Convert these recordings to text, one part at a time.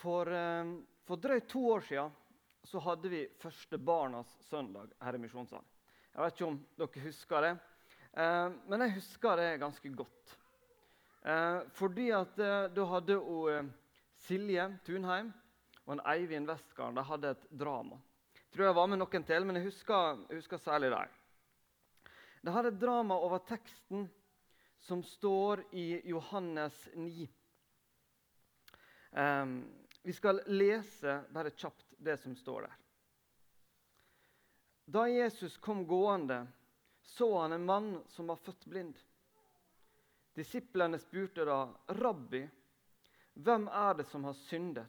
For, eh, for drøyt to år siden så hadde vi første Barnas søndag her i Misjonssalen. Jeg vet ikke om dere husker det, eh, men jeg husker det ganske godt. Eh, fordi at da hadde Silje Tunheim og en Eivind Westgarden de hadde et drama. Jeg tror jeg var med noen til, men jeg husker, jeg husker særlig dem. De hadde et drama over teksten som står i Johannes 9. Um, vi skal lese bare kjapt det som står der. Da Jesus kom gående, så han en mann som var født blind. Disiplene spurte da, 'Rabbi, hvem er det som har syndet?'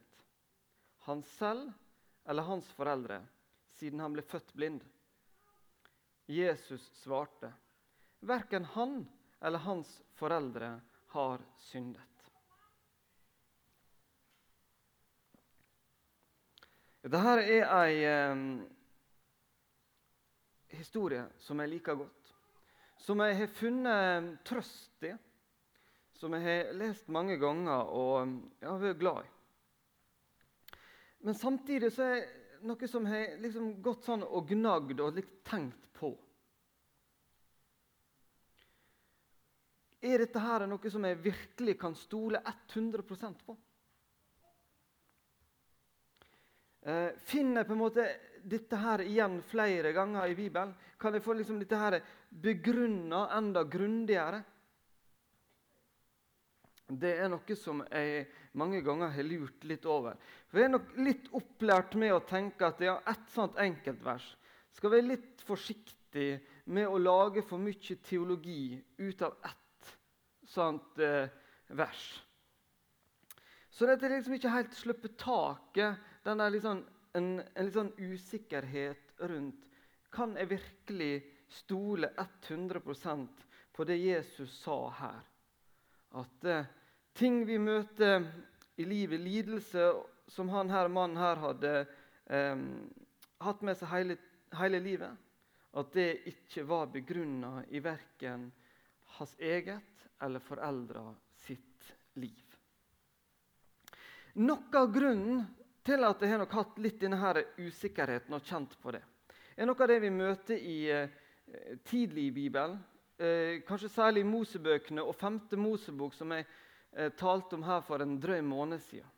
Han selv eller hans foreldre, siden han ble født blind? Jesus svarte, 'Verken han eller hans foreldre har syndet.' Dette er ei eh, historie som jeg liker godt. Som jeg har funnet trøst i. Som jeg har lest mange ganger og jeg vært glad i. Men samtidig så er det noe som har liksom gått sånn og gnagd og tenkt på. Er dette her noe som jeg virkelig kan stole 100% på? Eh, finner på en måte dette her igjen flere ganger i Bibelen? Kan jeg få liksom dette her begrunna enda grundigere? Det er noe som jeg mange ganger har lurt litt over. For Jeg er nok litt opplært med å tenke at ja, ett sånt enkeltvers skal være litt forsiktig med å lage for mye teologi ut av ett sånt eh, vers. Så dette er liksom ikke helt sluppet taket den er liksom en, en litt sånn usikkerhet rundt Kan jeg virkelig stole 100% på det Jesus sa her? At eh, ting vi møter i livet, lidelse som han her, mannen her hadde eh, hatt med seg hele, hele, livet, at det ikke var begrunna i verken hans eget eller foreldra sitt liv. Noe av grunnen til at jeg har nok hatt litt denne her usikkerheten og kjent på det. Det er noe av det vi møter i eh, tidlig i Bibelen. Eh, kanskje særlig i Mosebøkene og femte Mosebok, som jeg eh, talte om her for en drøy måned siden.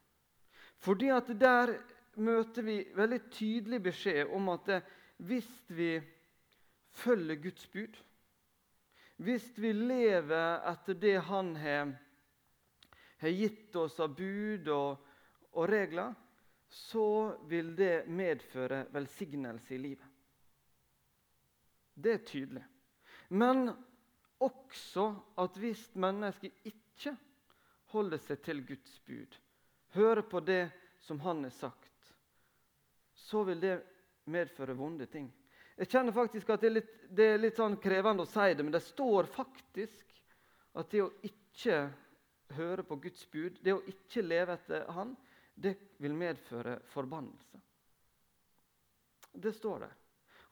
Fordi at Der møter vi veldig tydelig beskjed om at eh, hvis vi følger Guds bud, hvis vi lever etter det Han har gitt oss av bud og, og regler, så vil det medføre velsignelse i livet. Det er tydelig. Men også at hvis mennesket ikke holder seg til Guds bud, hører på det som Han har sagt, så vil det medføre vonde ting. Jeg kjenner faktisk at det er litt, det er litt sånn krevende å si det, men det står faktisk at det å ikke høre på Guds bud, det å ikke leve etter Han, det vil medføre forbannelse. Det står der.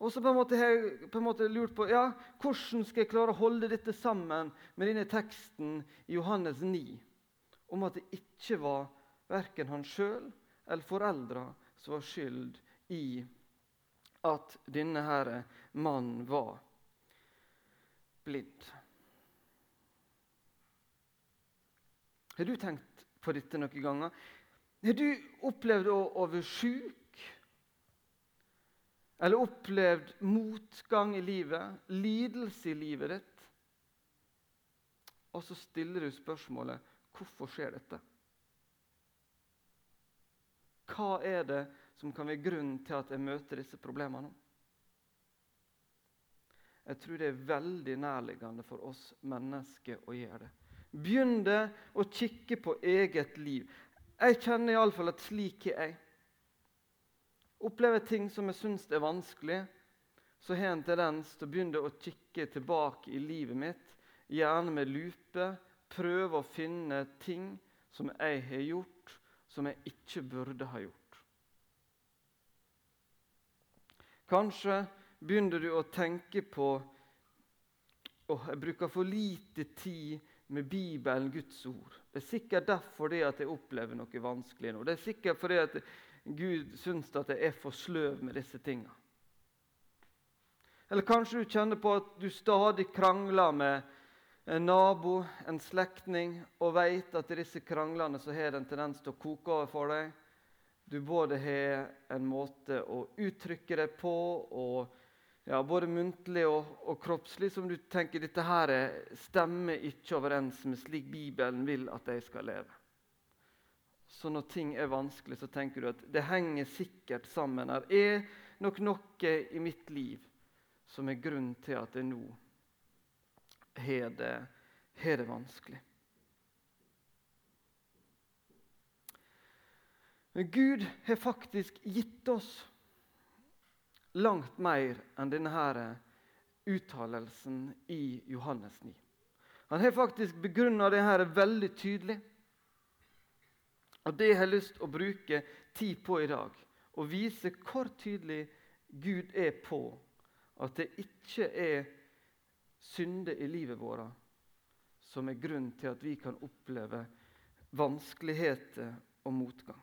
Og så på en måte har jeg lurt på ja, hvordan skal jeg klare å holde dette sammen med denne teksten i Johannes 9 om at det ikke var verken han sjøl eller foreldra som var skyld i at denne her mannen var blind. Har du tenkt på dette noen ganger? Har du opplevd å, være sjuk? Eller opplevd motgang i livet, lidelse i livet ditt? Og så stiller du spørsmålet hvorfor skjer dette? Hva er det som kan være grunnen til at jeg møter disse problemene? Jeg tror det er veldig nærliggende for oss mennesker å gjøre det. Begynn å kikke på eget liv. Jeg kjenner iallfall at slik er jeg. Opplever ting som jeg syns er vanskelig, så har jeg en tendens til å begynne å kikke tilbake i livet mitt, gjerne med lupe, prøve å finne ting som jeg har gjort, som jeg ikke burde ha gjort. Kanskje begynner du å tenke på oh, jeg bruker for lite tid med Bibelen, Guds ord. Det er sikkert derfor det at jeg opplever noe vanskelig nå. Det er sikkert fordi at Gud syns at jeg er for sløv med disse tingene. Eller kanskje du kjenner på at du stadig krangler med en nabo, en slektning, og vet at i disse kranglene så har det en tendens til å koke over for deg. Du både har en måte å uttrykke deg på, og, ja, både muntlig og, og, kroppslig, som du tenker dette her stemmer ikke overens med slik Bibelen vil at jeg skal leve. Så når ting er vanskelig, så tenker du at det henger sikkert sammen. Det er nok noe i mitt liv som er grunnen til at jeg nå har det, det vanskelig. Men Gud har faktisk gitt oss langt mer enn denne uttalelsen i Johannes 9. Han har faktisk begrunna her veldig tydelig. Og Det har jeg lyst til å bruke tid på i dag. Å vise hvor tydelig Gud er på at det ikke er synder i livet vårt som er grunn til at vi kan oppleve vanskeligheter og motgang.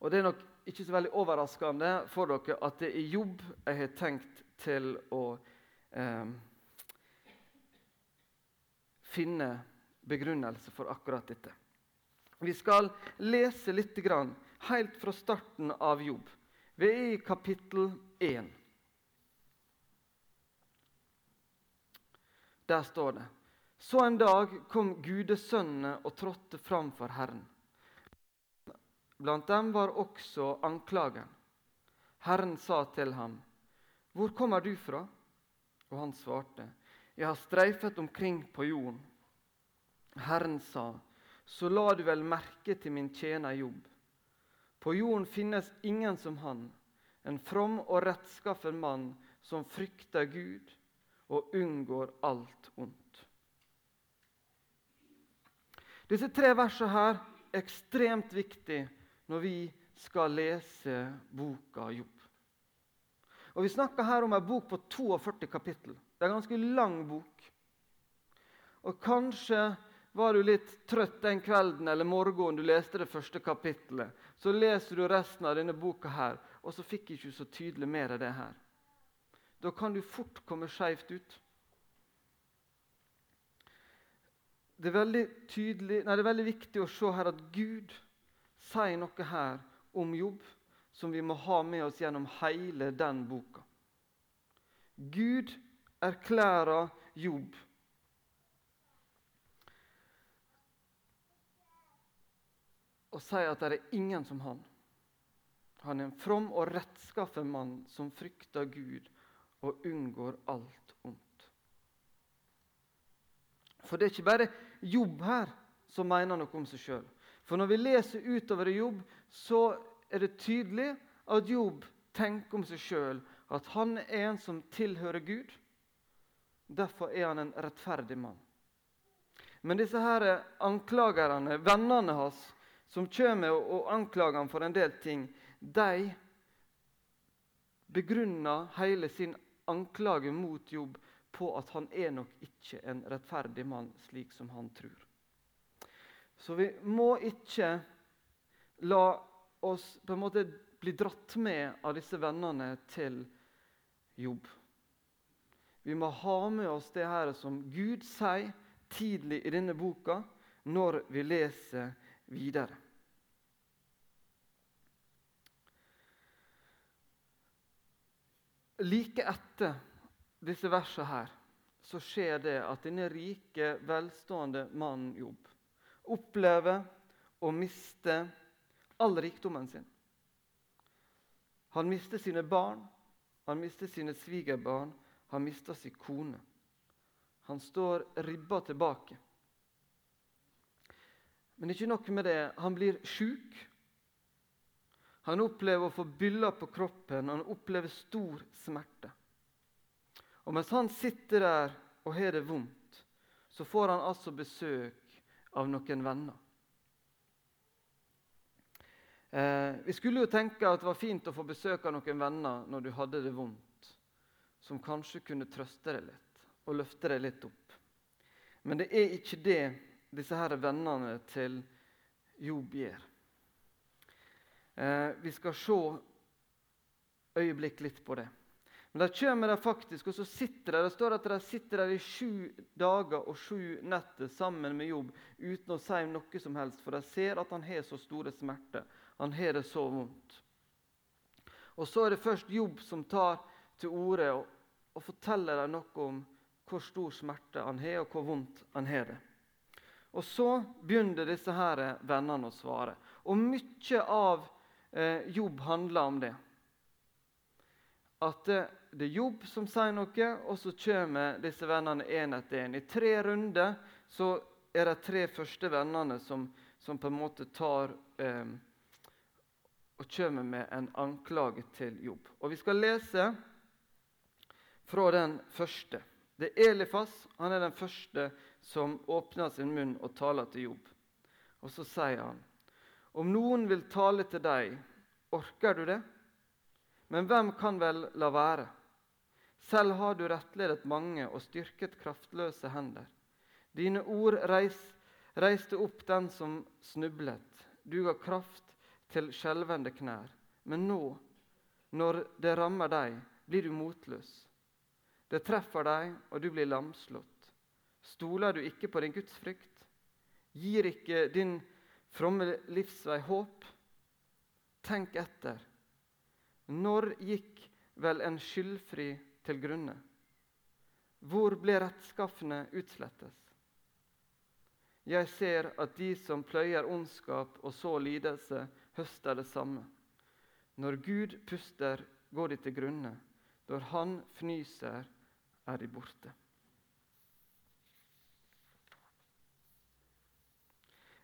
Og Det er nok ikke så veldig overraskende for dere at det er jobb jeg har tenkt til å eh, finne begrunnelse for akkurat dette. Vi skal lese litt grann, helt fra starten av jobb. Vi er i kapittel 1. Der står det Så en dag kom gudesønnene og trådte fram for Herren. Blant dem var også anklagen. Herren sa til ham, 'Hvor kommer du fra?' Og han svarte, 'Jeg har streifet omkring på jorden.' Herren sa, 'Så la du vel merke til min tjener Jobb.' På jorden finnes ingen som han, en from og rettskaffen mann som frykter Gud og unngår alt ondt. Disse tre versene her er ekstremt viktige når vi skal lese boka Jobb. Og Vi snakker her om en bok på 42 kapittel. Det er en ganske lang bok. Og Kanskje var du litt trøtt den kvelden eller morgenen du leste det første kapittelet. Så leser du resten av denne boka her, og så fikk ikke så tydelig med deg det her. Da kan du fort komme skeivt ut. Det er, nei, det er veldig viktig å se her at Gud sier noe her om jobb som vi må ha med oss gjennom hele den boka. Gud erklærer jobb og sier at det er ingen som han. Han er en from og rettskaffen mann som frykter Gud og unngår alt ondt. For det er ikke bare Jobb her som mener noe om seg sjøl. For når vi leser utover Jobb, så er det tydelig at Jobb tenker om seg sjøl at han er en som tilhører Gud. Derfor er han en rettferdig mann. Men disse her anklagerne, vennene hans, som kommer og anklager ham for en del ting, de begrunner hele sin anklage mot Jobb på at han er nok ikke en rettferdig mann, slik som han tror. Så vi må ikke la oss på en måte bli dratt med av disse vennene til Jobb. Vi må ha med oss det her som Gud sier tidlig i denne boka, når vi leser videre. Like etter disse versene her, så skjer det at denne rike, velstående mannen Jobb opplever å miste all rikdommen sin. Han mister sine barn, han mister sine svigerbarn, han mister sin kone. Han står ribba tilbake. Men ikke nok med det. Han blir sjuk. Han opplever å få byller på kroppen, han opplever stor smerte. Og mens han sitter der og har det vondt, så får han altså besøk av noen venner. Eh, vi skulle jo tenke at det var fint å få besøk av noen venner når du hadde det vondt, som kanskje kunne trøste deg litt og løfte deg litt opp. Men det er ikke det disse her vennene til Job gjør. Eh, vi skal se øyeblikk litt på det. Men de kommer der faktisk, og så sitter de, det står at de sitter der i sju dager og sju netter sammen med Jobb uten å si noe som helst, for de ser at han har så store smerter. Han har det så vondt. Og Så er det først Jobb som tar til orde og, og forteller dem noe om hvor stor smerte han har, og hvor vondt han har det. Og Så begynner disse her vennene å svare. Og mye av eh, Jobb handler om det. At det, det er Jobb som sier noe, og så kommer disse vennene én etter én. I tre runder så er det tre første vennene som, som på en måte tar eh, og kommer med en anklage til Jobb. Og Vi skal lese fra den første. Det er Elifas. Han er den første som åpner sin munn og taler til Jobb. Og så sier han.: Om noen vil tale til deg, orker du det? Men hvem kan vel la være? Selv har du rettledet mange og styrket kraftløse hender. Dine ord reis, reiste opp den som snublet. Du ga kraft til skjelvende knær. Men nå, når det rammer deg, blir du motløs. Det treffer deg, og du blir lamslått. Stoler du ikke på din gudsfrykt? Gir ikke din fromme livsvei håp? Tenk etter. Når gikk vel en skyldfri til grunne? Hvor ble rettskaffene utslettes? Jeg ser at de som pløyer ondskap og så lidelse, høster det samme. Når Gud puster, går de til grunne. Når Han fnyser, er de borte.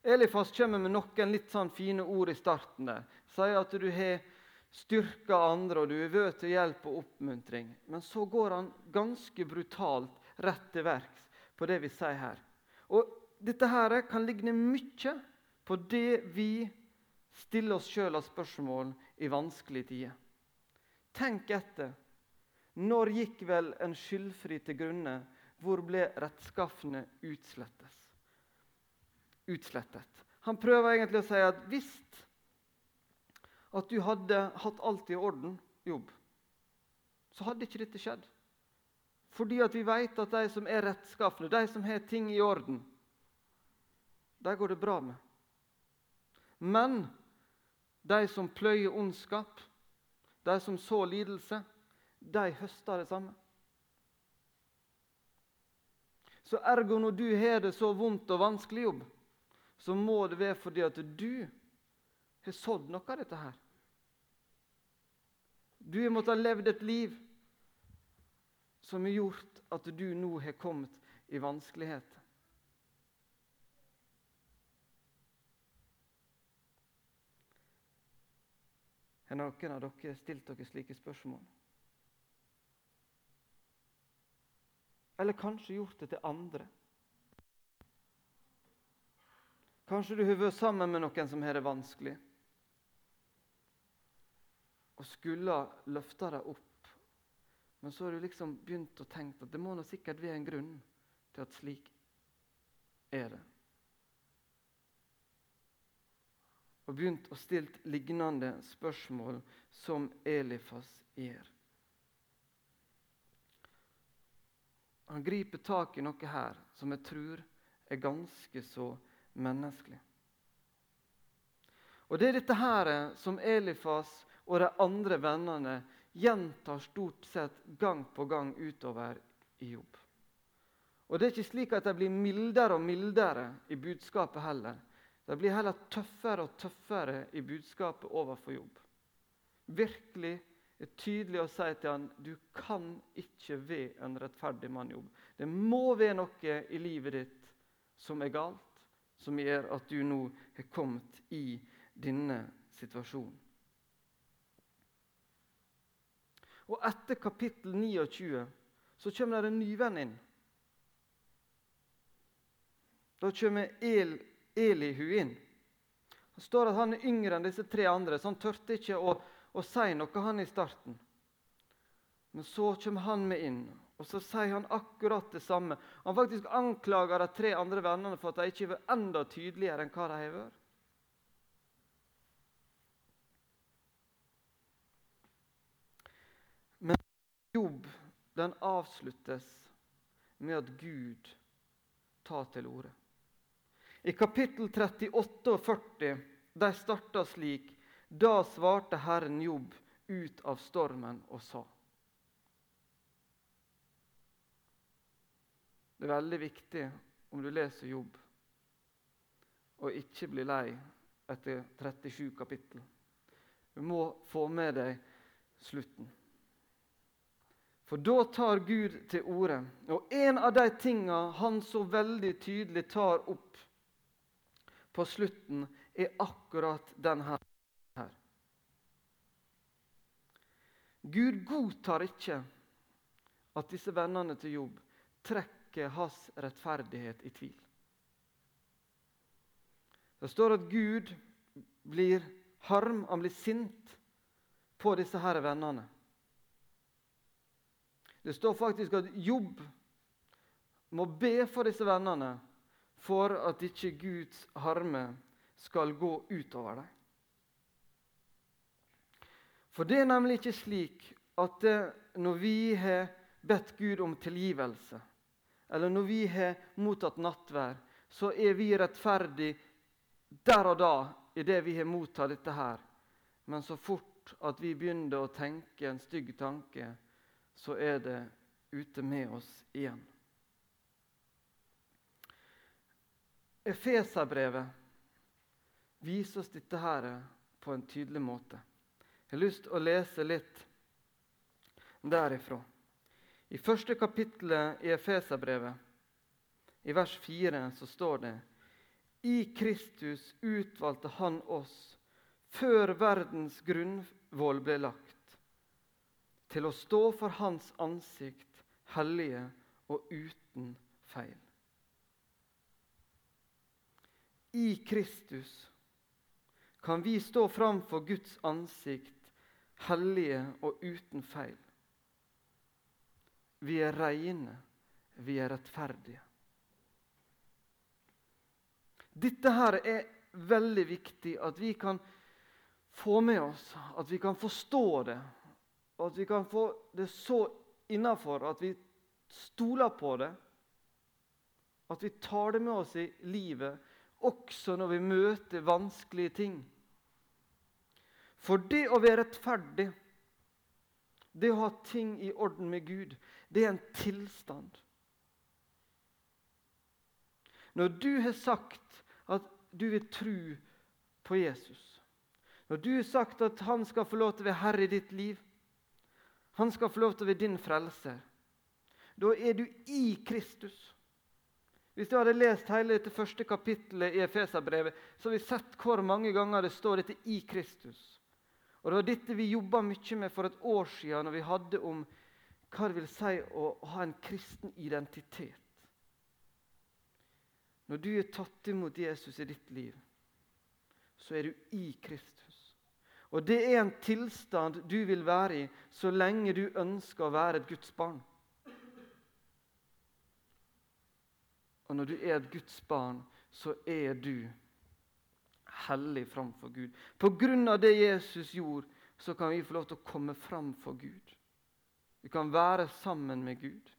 Elifas kommer med noen litt sånn fine ord i starten. der. Sier at du har styrker andre, og du er vød til hjelp og oppmuntring. Men så går han ganske brutalt rett til verks på det vi sier her. Og dette her kan ligne mye på det vi stiller oss sjøl av spørsmål i vanskelige tider. Tenk etter. Når gikk vel en skyldfri til grunne? Hvor ble rettskaffene utslettet? utslettet? Han prøver egentlig å si at hvis at du hadde hatt alt i orden, jobb, så hadde ikke dette skjedd. Fordi at vi vet at de som er rettskafne, de som har ting i orden, de går det bra med. Men de som pløyer ondskap, de som så lidelse, de høster det samme. Så ergo når du har det så vondt og vanskelig jobb, så må det være fordi at du har sådd noe av dette her. Du har måttet ha levd et liv som har gjort at du nå har kommet i vanskeligheter. Har noen av dere stilt dere slike spørsmål? Eller kanskje gjort det til andre? Kanskje du har vært sammen med noen som har det vanskelig? Og skulle løfte deg opp. Men så har du liksom begynt å tenke at det må nå sikkert være en grunn til at slik er det. Og begynt å stille lignende spørsmål som Elifas gjør. Han griper tak i noe her som jeg tror er ganske så menneskelig. Og Det er dette her som Elifas og de andre vennene gjentar stort sett gang på gang utover i jobb. Og Det er ikke slik at de blir mildere og mildere i budskapet heller. De blir heller tøffere og tøffere i budskapet overfor jobb. Virkelig er tydelig å si til han du kan ikke være en rettferdig mann jobb. Det må være noe i livet ditt som er galt, som gjør at du nå har kommet i denne situasjonen. Og etter kapittel 29 så kommer det en ny venn inn. Da kommer El, Elihu inn. Det står at han er yngre enn disse tre andre, så han tørte ikke å, å si noe han i starten. Men så kommer han med inn, Og så sier han akkurat det samme. Han faktisk anklager de tre andre vennene for at de ikke er enda tydeligere enn hva de har vært. Jobb den avsluttes med at Gud tar til orde. I kapittel 38 og 40 de starta slik. Da svarte Herren Jobb ut av stormen og sa Det er veldig viktig om du leser Jobb, og ikke blir lei etter 37 kapittel. Du må få med deg slutten. For da tar Gud til orde. Og en av de tinga han så veldig tydelig tar opp på slutten, er akkurat denne her. Gud godtar ikke at disse vennene til Jobb trekker hans rettferdighet i tvil. Det står at Gud blir harm, han blir sint på disse her vennene. Det står faktisk at Jobb må be for disse vennene for at ikke Guds harme skal gå utover dem. For det er nemlig ikke slik at når vi har bedt Gud om tilgivelse, eller når vi har mottatt nattvær, så er vi rettferdige der og da i det vi har mottatt dette her. Men så fort at vi begynner å tenke en stygg tanke, så er det ute med oss igjen. Efeserbrevet viser oss dette her på en tydelig måte. Jeg har lyst til å lese litt derifra. I første kapittelet i Efeserbrevet, i vers 4, så står det I Kristus utvalgte Han oss før verdens grunnvoll ble lagt til å stå for Hans ansikt, hellige og uten feil. I Kristus kan vi stå framfor Guds ansikt, hellige og uten feil. Vi er reine, vi er rettferdige. Dette her er veldig viktig at vi kan få med oss, at vi kan forstå det at vi kan få det så innafor at vi stoler på det. At vi tar det med oss i livet, også når vi møter vanskelige ting. For det å være rettferdig, det å ha ting i orden med Gud, det er en tilstand. Når du har sagt at du vil tro på Jesus, når du har sagt at han skal få lov til å være herre i ditt liv, han skal få lov til å være din frelser. Da er du i Kristus. Hvis du hadde lest hele dette første kapittelet i Efeserbrevet, så har vi sett hvor mange ganger det står dette 'i Kristus'. Og Det var dette vi jobba mye med for et år siden når vi hadde om hva det vil si å ha en kristen identitet. Når du er tatt imot Jesus i ditt liv, så er du i Kristus. Og det er en tilstand du vil være i så lenge du ønsker å være et Guds barn. Og når du er et Guds barn, så er du hellig framfor Gud. På grunn av det Jesus gjorde, så kan vi få lov til å komme fram for Gud. Vi kan være sammen med Gud.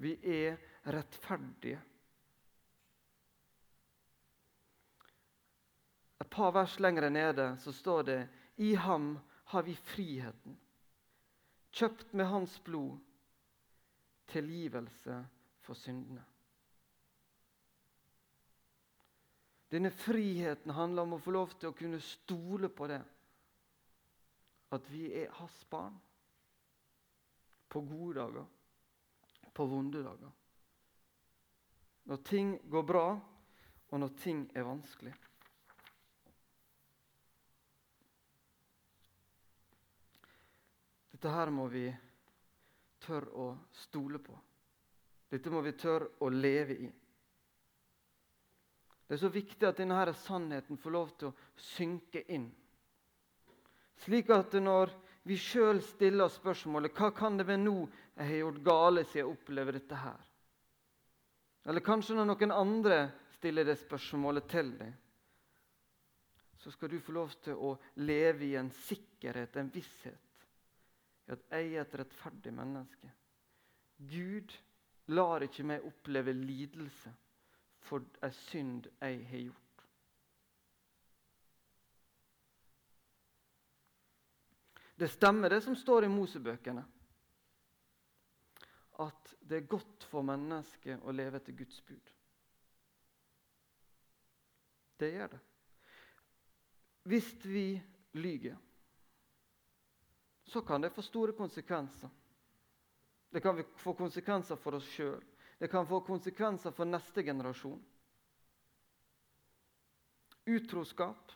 Vi er rettferdige. Et par vers lenger nede så står det i ham har vi friheten, kjøpt med hans blod, tilgivelse for syndene. Denne friheten handler om å få lov til å kunne stole på det. At vi er hans barn. På gode dager, på vonde dager. Når ting går bra, og når ting er vanskelig. Dette her må vi tørre å stole på. Dette må vi tørre å leve i. Det er så viktig at denne her sannheten får lov til å synke inn. Slik at når vi sjøl stiller oss spørsmålet hva kan det være nå jeg har gjort gale siden jeg opplever dette her? Eller kanskje når noen andre stiller det spørsmålet til deg, så skal du få lov til å leve i en sikkerhet, en visshet, at jeg er et rettferdig menneske. Gud lar ikke meg oppleve lidelse for ei synd jeg har gjort. Det stemmer, det som står i Mosebøkene. At det er godt for mennesket å leve etter Guds bud. Det gjør det. Hvis vi lyver, så kan det få store konsekvenser. Det kan få konsekvenser for oss sjøl. Det kan få konsekvenser for neste generasjon. Utroskap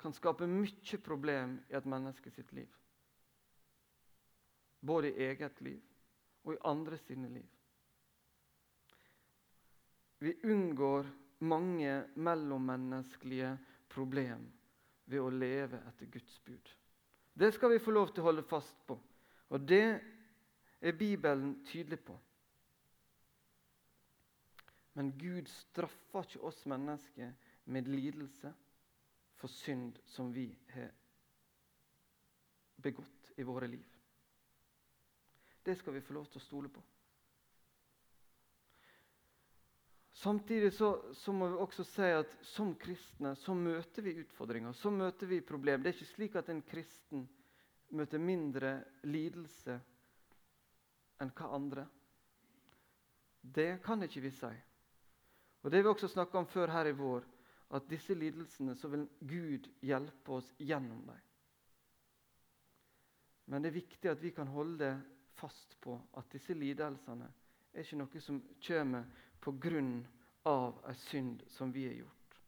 kan skape mye problem i et menneske sitt liv. Både i eget liv og i andre sine liv. Vi unngår mange mellommenneskelige problem ved å leve etter Guds bud. Det skal vi få lov til å holde fast på, og det er Bibelen tydelig på. Men Gud straffer ikke oss mennesker med lidelse for synd som vi har begått i våre liv. Det skal vi få lov til å stole på. Samtidig så, så, må vi også si at som kristne så møter vi utfordringer, så møter vi problemer. Det er ikke slik at en kristen møter mindre lidelse enn hva andre. Det kan ikke vi si. Og Det vi også snakka om før her i vår, at disse lidelsene så vil Gud hjelpe oss gjennom dem. Men det er viktig at vi kan holde fast på at disse lidelsene er ikke noe som kommer pga. en synd som vi har gjort.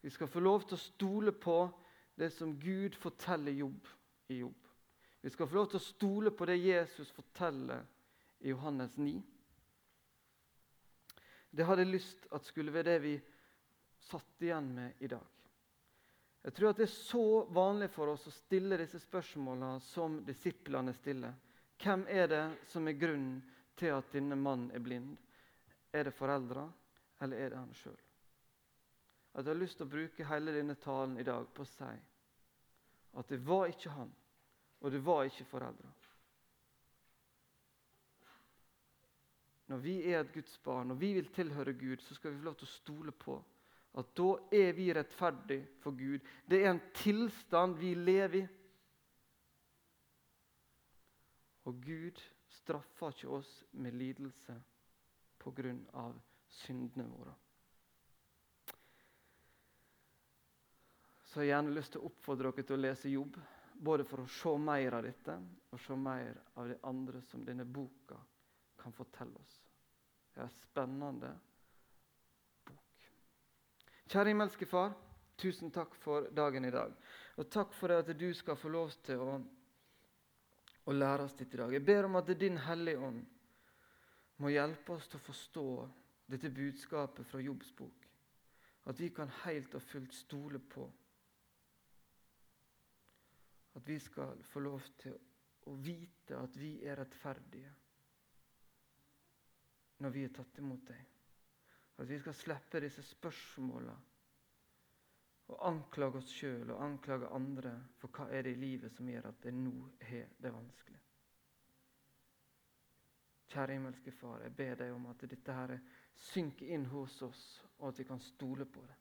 Vi skal få lov til å stole på det som Gud forteller Jobb i Jobb. Vi skal få lov til å stole på det Jesus forteller i Johannes 9. Det hadde jeg lyst at skulle være det vi satt igjen med i dag. Jeg tror at det er så vanlig for oss å stille disse spørsmålene som disiplene stiller. Hvem er det som er grunnen til at denne mannen er blind? Er det foreldra, eller er det han sjøl? At jeg har lyst til å bruke hele denne talen i dag på å si at det var ikke han, og det var ikke foreldra. Når vi er et Guds barn, og vi vil tilhøre Gud, så skal vi få lov til å stole på at da er vi rettferdige for Gud. Det er en tilstand vi lever i. Og Gud straffer ikke oss med lidelse pga. syndene våre. Så jeg har gjerne lyst til å oppfordre dere til å lese Jobb, både for å se mer av dette og se mer av det andre som denne boka kan fortelle oss. Det er en spennende bok. Kjære himmelske Far, tusen takk for dagen i dag. Og takk for at du skal få lov til å, å lære oss dette i dag. Jeg ber om at Din Hellige Ånd må hjelpe oss til å forstå dette budskapet fra Jobbs bok. At vi kan helt og fullt stole på at vi skal få lov til å vite at vi er rettferdige når vi er tatt imot deg. At vi skal slippe disse spørsmåla og anklage oss sjøl og anklage andre for hva er det i livet som gjør at det nå har det vanskelig. Kjære himmelske Far, jeg ber deg om at dette her synker inn hos oss, og at vi kan stole på det.